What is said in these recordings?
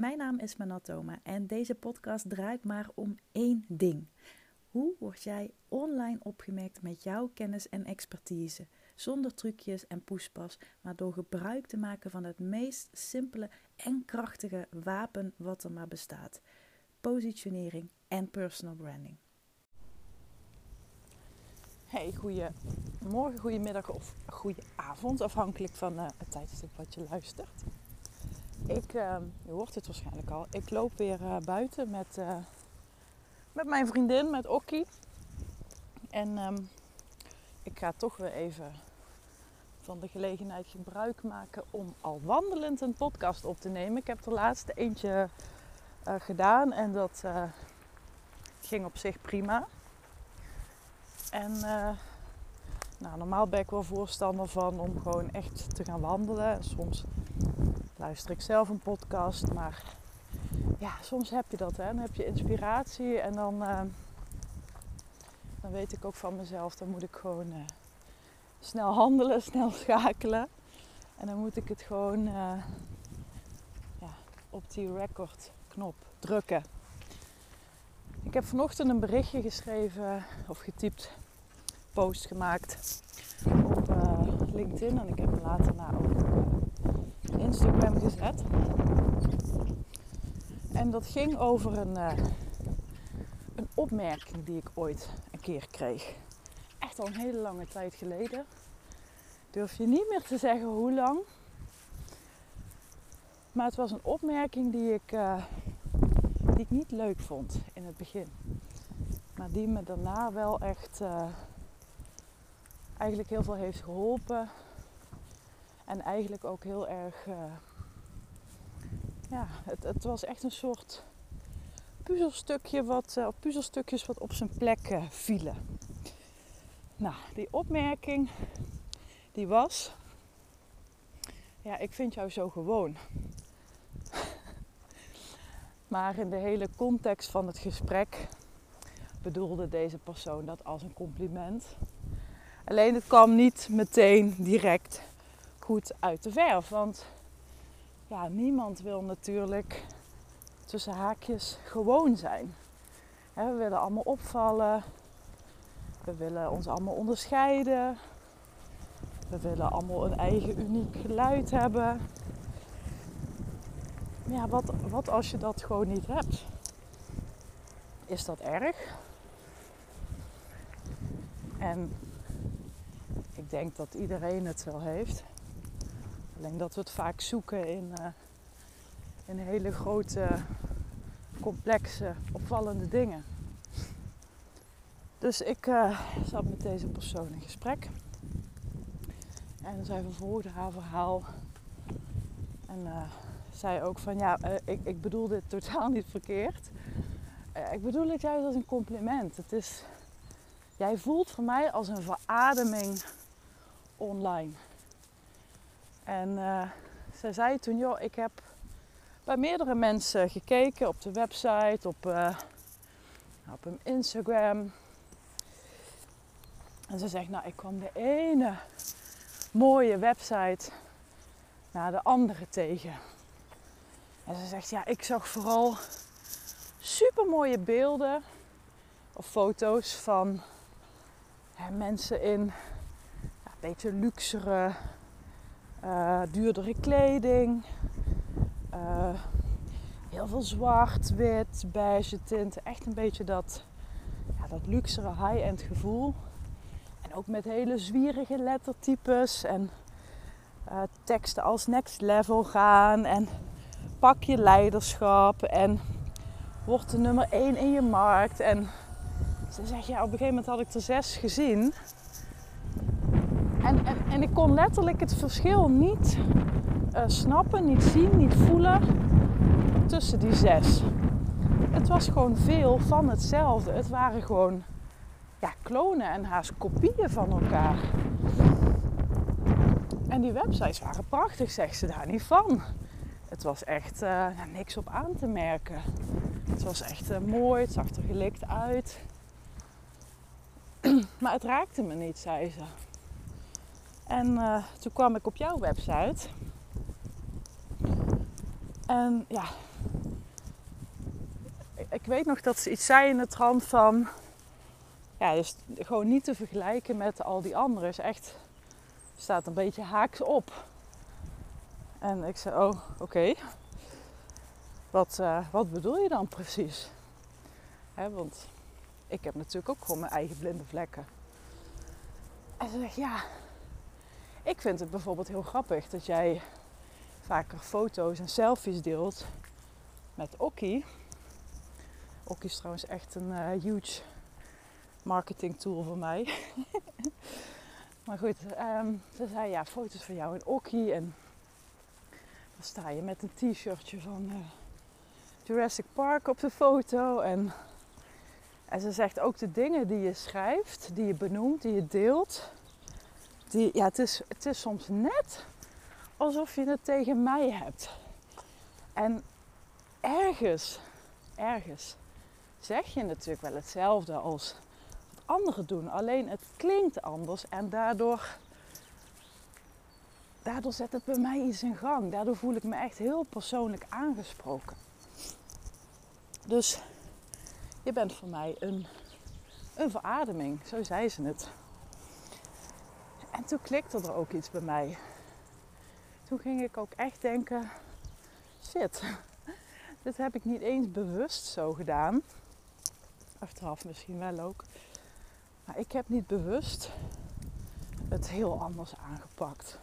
Mijn naam is Manatoma en deze podcast draait maar om één ding. Hoe word jij online opgemerkt met jouw kennis en expertise? Zonder trucjes en poespas, maar door gebruik te maken van het meest simpele en krachtige wapen wat er maar bestaat: positionering en personal branding. Hey, goedemorgen, goedemiddag of goede avond, afhankelijk van uh, het tijdstip wat je luistert. Ik, je hoort het waarschijnlijk al, ik loop weer uh, buiten met, uh, met mijn vriendin, met Okkie. En um, ik ga toch weer even van de gelegenheid gebruik maken om al wandelend een podcast op te nemen. Ik heb er laatste eentje gedaan en dat ging op zich prima. En nou, normaal ben ik wel voorstander van om gewoon echt te gaan wandelen. Soms luister ik zelf een podcast. Maar ja, soms heb je dat. Hè? Dan heb je inspiratie en dan, uh, dan weet ik ook van mezelf. Dan moet ik gewoon uh, snel handelen, snel schakelen. En dan moet ik het gewoon uh, ja, op die record knop drukken. Ik heb vanochtend een berichtje geschreven of getypt, post gemaakt op LinkedIn. En ik heb hem later na ook Instagram gezet. En dat ging over een, uh, een opmerking die ik ooit een keer kreeg. Echt al een hele lange tijd geleden. Durf je niet meer te zeggen hoe lang. Maar het was een opmerking die ik, uh, die ik niet leuk vond in het begin. Maar die me daarna wel echt uh, eigenlijk heel veel heeft geholpen en eigenlijk ook heel erg. Uh, ja, het, het, was echt een soort puzzelstukje wat, uh, puzzelstukjes wat op zijn plek uh, vielen. Nou, die opmerking die was. Ja, ik vind jou zo gewoon. maar in de hele context van het gesprek bedoelde deze persoon dat als een compliment. Alleen het kwam niet meteen direct goed uit de verf. Want ja, niemand wil natuurlijk tussen haakjes gewoon zijn. we willen allemaal opvallen. We willen ons allemaal onderscheiden. We willen allemaal een eigen uniek geluid hebben. Ja, wat, wat als je dat gewoon niet hebt? Is dat erg? En ik denk dat iedereen het wel heeft. Dat we het vaak zoeken in, uh, in hele grote, complexe, opvallende dingen. Dus ik uh, zat met deze persoon in gesprek. En zij vervolgde haar verhaal. En uh, zei ook van ja, ik, ik bedoel dit totaal niet verkeerd. ik bedoel het juist als een compliment. Het is, jij voelt voor mij als een verademing online. En uh, ze zei toen, joh, ik heb bij meerdere mensen gekeken op de website, op, uh, op een Instagram. En ze zegt, nou, ik kwam de ene mooie website naar de andere tegen. En ze zegt, ja, ik zag vooral super mooie beelden of foto's van mensen in ja, een beetje luxere uh, duurdere kleding. Uh, heel veel zwart, wit, beige tinten. Echt een beetje dat, ja, dat luxere high-end gevoel. En ook met hele zwierige lettertypes. En uh, teksten als next level gaan. En pak je leiderschap. En word de nummer 1 in je markt. En ze zegt, ja, op een gegeven moment had ik er zes gezien. En, en, en ik kon letterlijk het verschil niet uh, snappen, niet zien, niet voelen tussen die zes. Het was gewoon veel van hetzelfde. Het waren gewoon ja, klonen en haast kopieën van elkaar. En die websites waren prachtig, zegt ze daar niet van. Het was echt uh, niks op aan te merken. Het was echt uh, mooi, het zag er gelikt uit. maar het raakte me niet, zei ze. En uh, toen kwam ik op jouw website. En ja, ik weet nog dat ze iets zei in de trant van... Ja, dus gewoon niet te vergelijken met al die anderen. Is echt, staat een beetje haaks op. En ik zei, oh, oké. Wat, uh, wat bedoel je dan precies? Hè, want ik heb natuurlijk ook gewoon mijn eigen blinde vlekken. En ze zegt, ja, ik vind het bijvoorbeeld heel grappig dat jij vaker foto's en selfies deelt met Okkie. Okkie is trouwens echt een uh, huge marketing tool voor mij. maar goed, um, ze zei ja, foto's van jou en Okkie. En dan sta je met een t-shirtje van uh, Jurassic Park op de foto. En, en ze zegt ook de dingen die je schrijft, die je benoemt, die je deelt. Die, ja, het, is, het is soms net alsof je het tegen mij hebt. En ergens, ergens zeg je natuurlijk wel hetzelfde als wat anderen doen. Alleen het klinkt anders en daardoor, daardoor zet het bij mij iets in gang. Daardoor voel ik me echt heel persoonlijk aangesproken. Dus je bent voor mij een, een verademing, zo zei ze het. En toen klikte er ook iets bij mij. Toen ging ik ook echt denken: shit, dit heb ik niet eens bewust zo gedaan. Achteraf misschien wel ook. Maar ik heb niet bewust het heel anders aangepakt.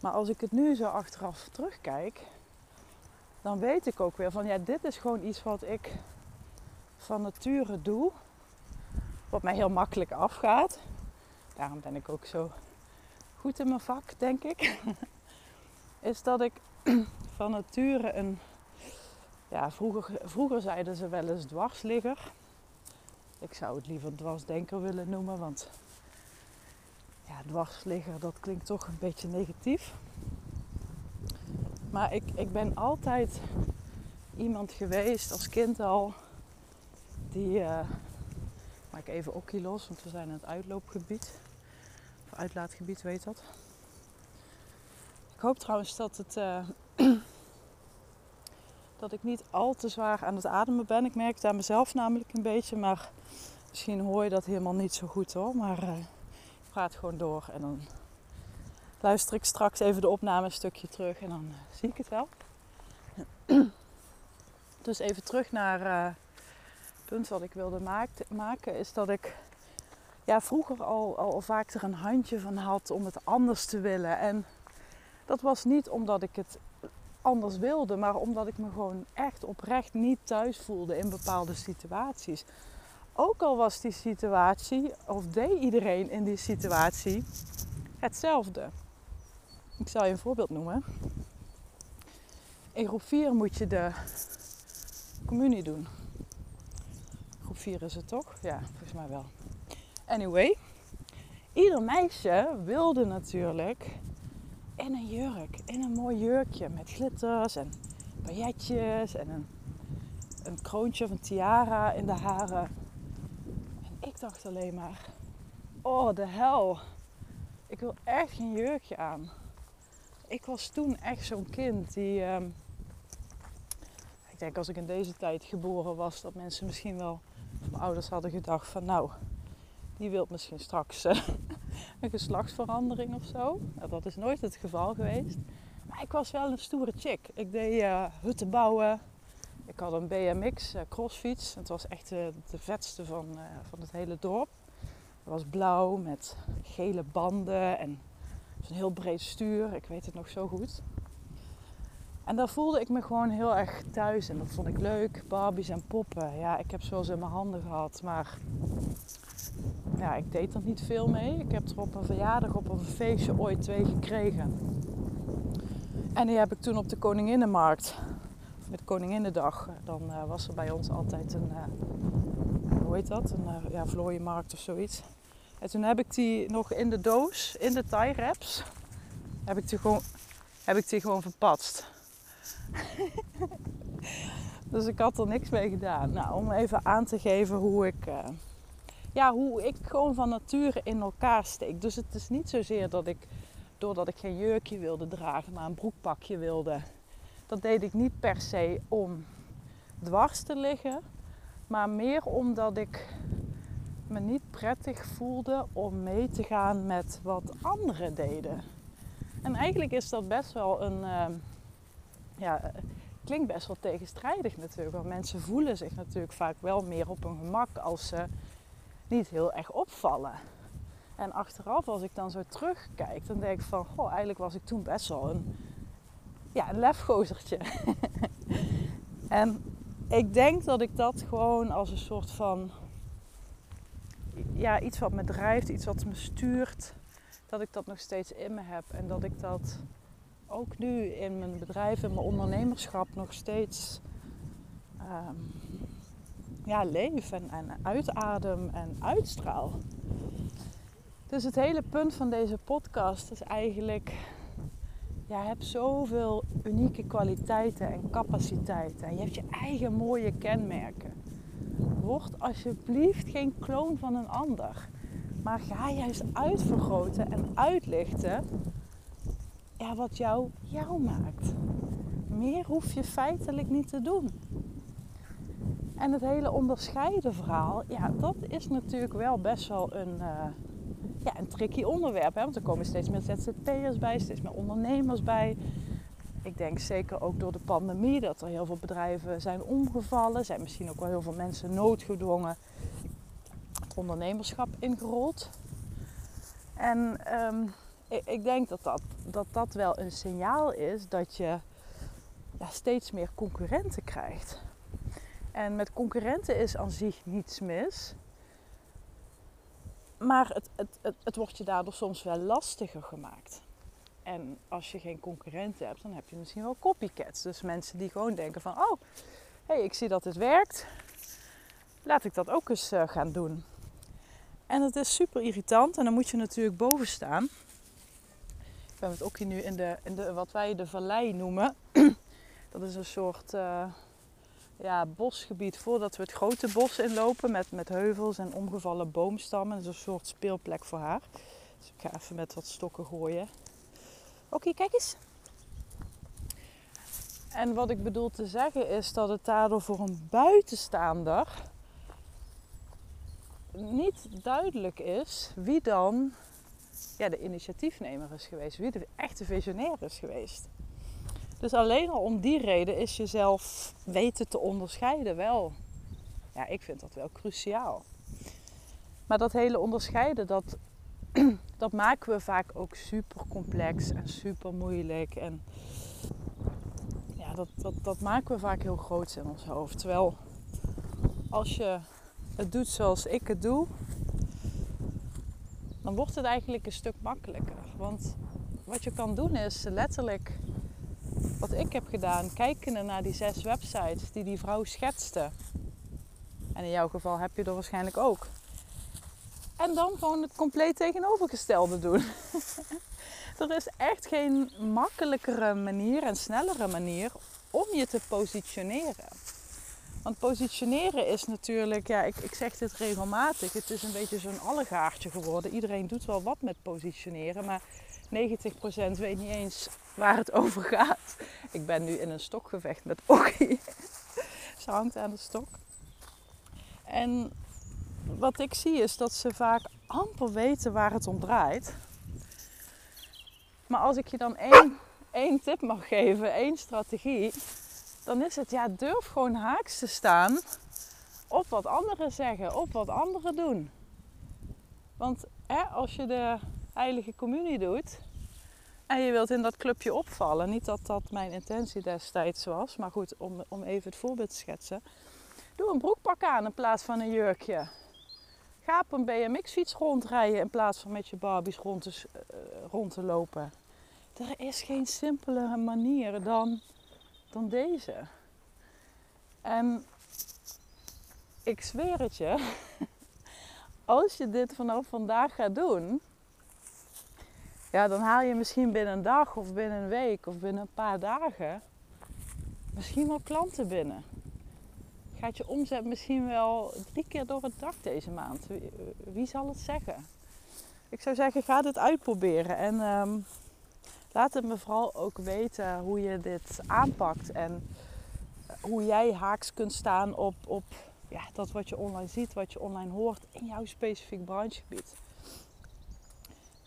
Maar als ik het nu zo achteraf terugkijk, dan weet ik ook weer van ja, dit is gewoon iets wat ik van nature doe. Wat mij heel makkelijk afgaat. Daarom ben ik ook zo goed in mijn vak, denk ik. Is dat ik van nature een ja, vroeger, vroeger zeiden ze wel eens dwarsligger. Ik zou het liever dwarsdenker willen noemen, want ja, dwarsligger, dat klinkt toch een beetje negatief. Maar ik, ik ben altijd iemand geweest, als kind al, die... Uh, maak even okkie los, want we zijn in het uitloopgebied. Uitlaatgebied, weet dat. Ik hoop trouwens dat het... Uh, dat ik niet al te zwaar aan het ademen ben. Ik merk het aan mezelf namelijk een beetje, maar misschien hoor je dat helemaal niet zo goed hoor. Maar uh, ik praat gewoon door en dan luister ik straks even de opname een stukje terug en dan uh, zie ik het wel. dus even terug naar het punt wat ik wilde maken, is dat ik ja, vroeger al, al vaak er een handje van had om het anders te willen. En dat was niet omdat ik het anders wilde, maar omdat ik me gewoon echt oprecht niet thuis voelde in bepaalde situaties. Ook al was die situatie, of deed iedereen in die situatie hetzelfde. Ik zal je een voorbeeld noemen. In groep 4 moet je de communie doen. Groep 4 is het toch? Ja, volgens mij wel. Anyway, ieder meisje wilde natuurlijk in een jurk. In een mooi jurkje met glitters en pailletjes en een, een kroontje of een tiara in de haren. En ik dacht alleen maar, oh de hel, ik wil echt geen jurkje aan. Ik was toen echt zo'n kind die, ehm, ik denk als ik in deze tijd geboren was, dat mensen misschien wel, mijn ouders hadden gedacht van nou, die wil misschien straks uh, een geslachtsverandering of zo. Nou, dat is nooit het geval geweest. Maar ik was wel een stoere chick. Ik deed uh, hutten bouwen. Ik had een BMX uh, crossfiets. Het was echt de vetste van, van het hele dorp. Het was blauw met gele banden en een heel breed stuur. Ik weet het nog zo goed. En daar voelde ik me gewoon heel erg thuis en dat vond ik leuk. Barbies en poppen. Ja, ik heb zoals in mijn handen gehad, maar ja, ik deed er niet veel mee. Ik heb er op een verjaardag, op een feestje ooit twee gekregen. En die heb ik toen op de Koninginnenmarkt, met Koninginnedag, dan uh, was er bij ons altijd een, uh, hoe heet dat, een uh, ja, vlooienmarkt of zoiets. En toen heb ik die nog in de doos, in de tie wraps, heb ik die gewoon, heb ik die gewoon verpatst. dus ik had er niks mee gedaan. Nou, om even aan te geven hoe ik ja, hoe ik gewoon van nature in elkaar steek. Dus het is niet zozeer dat ik, doordat ik geen jurkje wilde dragen, maar een broekpakje wilde. Dat deed ik niet per se om dwars te liggen. Maar meer omdat ik me niet prettig voelde om mee te gaan met wat anderen deden. En eigenlijk is dat best wel een. Uh, ja, klinkt best wel tegenstrijdig natuurlijk. Want mensen voelen zich natuurlijk vaak wel meer op hun gemak als ze niet heel erg opvallen. En achteraf, als ik dan zo terugkijk, dan denk ik van, goh, eigenlijk was ik toen best wel een, ja, een lefgozertje. en ik denk dat ik dat gewoon als een soort van, ja, iets wat me drijft, iets wat me stuurt, dat ik dat nog steeds in me heb. En dat ik dat ook nu in mijn bedrijf, in mijn ondernemerschap nog steeds um, ja, leef en, uitadem en uitstraal. Dus het hele punt van deze podcast is eigenlijk, je hebt zoveel unieke kwaliteiten en capaciteiten. En je hebt je eigen mooie kenmerken. Word alsjeblieft geen kloon van een ander. Maar ga juist uitvergroten en uitlichten ja, wat jou jou maakt. Meer hoef je feitelijk niet te doen. En het hele onderscheiden verhaal, ja, dat is natuurlijk wel best wel een, uh, ja, een tricky onderwerp. Hè? Want er komen steeds meer ZZP'ers bij, steeds meer ondernemers bij. Ik denk zeker ook door de pandemie dat er heel veel bedrijven zijn omgevallen. Zijn misschien ook wel heel veel mensen noodgedwongen het ondernemerschap ingerold. En um, ik, ik, denk dat dat, dat dat wel een signaal is dat je ja, steeds meer concurrenten krijgt. En met concurrenten is aan zich niets mis. Maar het, het, het, wordt je daardoor soms wel lastiger gemaakt. En als je geen concurrenten hebt, dan heb je misschien wel copycats. Dus mensen die gewoon denken van, oh, hey, ik zie dat het werkt. Laat ik dat ook eens uh, gaan doen. En het is super irritant en dan moet je natuurlijk boven staan. Ik ben met Okkie nu in de, in de, wat wij de vallei noemen. dat is een soort... Uh, ja, bosgebied voordat we het grote bos inlopen met, met heuvels en omgevallen boomstammen. Dat is een soort speelplek voor haar. Dus ik ga even met wat stokken gooien. Oké, kijk eens. En wat ik bedoel te zeggen is dat het daardoor voor een buitenstaander niet duidelijk is wie dan ja, de initiatiefnemer is geweest, wie de echte visionair is geweest. Dus alleen al om die reden is jezelf weten te onderscheiden wel. Ja, ik vind dat wel cruciaal. Maar dat hele onderscheiden, dat, dat maken we vaak ook super complex en super moeilijk. En ja, dat, dat, dat maken we vaak heel groot in ons hoofd. Terwijl als je het doet zoals ik het doe, dan wordt het eigenlijk een stuk makkelijker. Want wat je kan doen is letterlijk wat ik heb gedaan, kijkende naar die zes websites die die vrouw schetste. En in jouw geval heb je er waarschijnlijk ook. En dan gewoon het compleet tegenovergestelde doen. er is echt geen makkelijkere manier en snellere manier om je te positioneren. Want positioneren is natuurlijk, ja, ik, ik zeg dit regelmatig, het is een beetje zo'n allegaartje geworden. Iedereen doet wel wat met positioneren, maar 90% weet niet eens waar het over gaat. Ik ben nu in een stokgevecht met Okkie. ze hangt aan de stok. En wat ik zie is dat ze vaak amper weten waar het om draait. Maar als ik je dan één, één tip mag geven, één strategie, dan is het ja, durf gewoon haaks te staan op wat anderen zeggen, op wat anderen doen. Want als je de heilige communie doet en je wilt in dat clubje opvallen, niet dat dat mijn intentie destijds was, maar goed, om, om even het voorbeeld te schetsen. Doe een broekpak aan in plaats van een jurkje. Ga op een BMX-fiets rondrijden in plaats van met je Barbies rond te, uh, rond te lopen. Er is geen simpelere manier dan, dan deze. En ik zweer het je, als je dit vanaf vandaag gaat doen, ja, dan haal je misschien binnen een dag of binnen een week of binnen een paar dagen misschien wel klanten binnen. Gaat je omzet misschien wel drie keer door het dak deze maand. Wie, zal het zeggen? Ik zou zeggen, ga dit uitproberen. En ehm, laat het me vooral ook weten hoe je dit aanpakt. En hoe jij haaks kunt staan op, op ja, dat wat je online ziet, wat je online hoort in jouw specifiek branchegebied.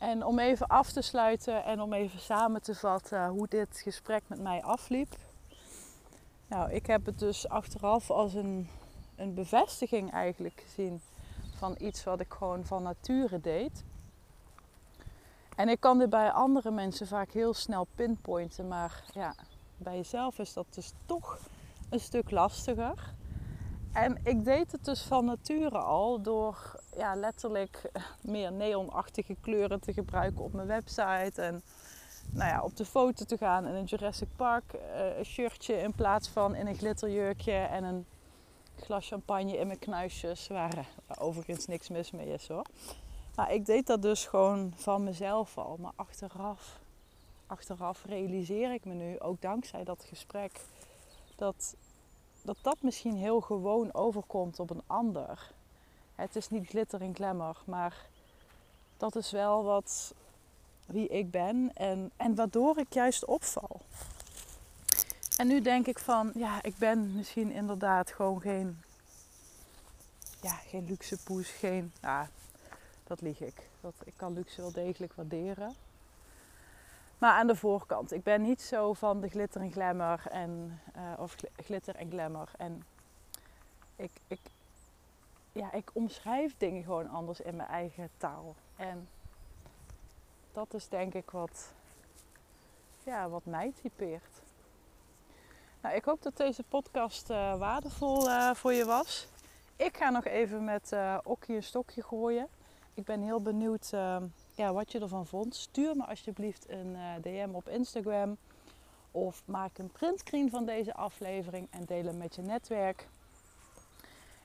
En om even af te sluiten en om even samen te vatten hoe dit gesprek met mij afliep. Nou, ik heb het dus achteraf als een, een bevestiging eigenlijk gezien van iets wat ik gewoon van nature deed. En ik kan dit bij andere mensen vaak heel snel pinpointen, maar ja, bij jezelf is dat dus toch een stuk lastiger. En ik deed het dus van nature al door ja, letterlijk meer neonachtige kleuren te gebruiken op mijn website. En nou ja, op de foto te gaan in een Jurassic Park uh, shirtje in plaats van in een glitterjurkje en een glas champagne in mijn knuisjes. Waar, overigens niks mis mee is hoor. Maar ik deed dat dus gewoon van mezelf al. Maar achteraf, achteraf realiseer ik me nu, ook dankzij dat gesprek, dat dat, dat misschien heel gewoon overkomt op een ander. Het is niet glitter en glamour, maar dat is wel wat, wie ik ben en, en waardoor ik juist opval. En nu denk ik van, ja, ik ben misschien inderdaad gewoon geen, ja, geen luxe poes, geen, ja, dat lieg ik. Dat, ik kan luxe wel degelijk waarderen. Maar aan de voorkant. Ik ben niet zo van de glitter en glamour en, uh, of glitter en glamour. En ik, ik, ja, ik omschrijf dingen gewoon anders in mijn eigen taal. En dat is denk ik wat, ja, wat mij typeert. Nou, ik hoop dat deze podcast uh, waardevol uh, voor je was. Ik ga nog even met uh, Okkie een stokje gooien. Ik ben heel benieuwd ja, wat je ervan vond. Stuur me alsjeblieft een DM op Instagram. Of maak een printscreen van deze aflevering en deel hem met je netwerk.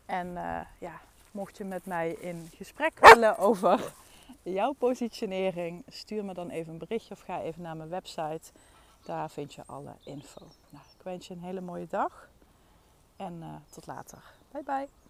En ja, mocht je met mij in gesprek willen over jouw positionering, stuur me dan even een berichtje of ga even naar mijn website. Daar vind je alle info. Nou, ik wens je een hele mooie dag en uh, tot later. Bye bye.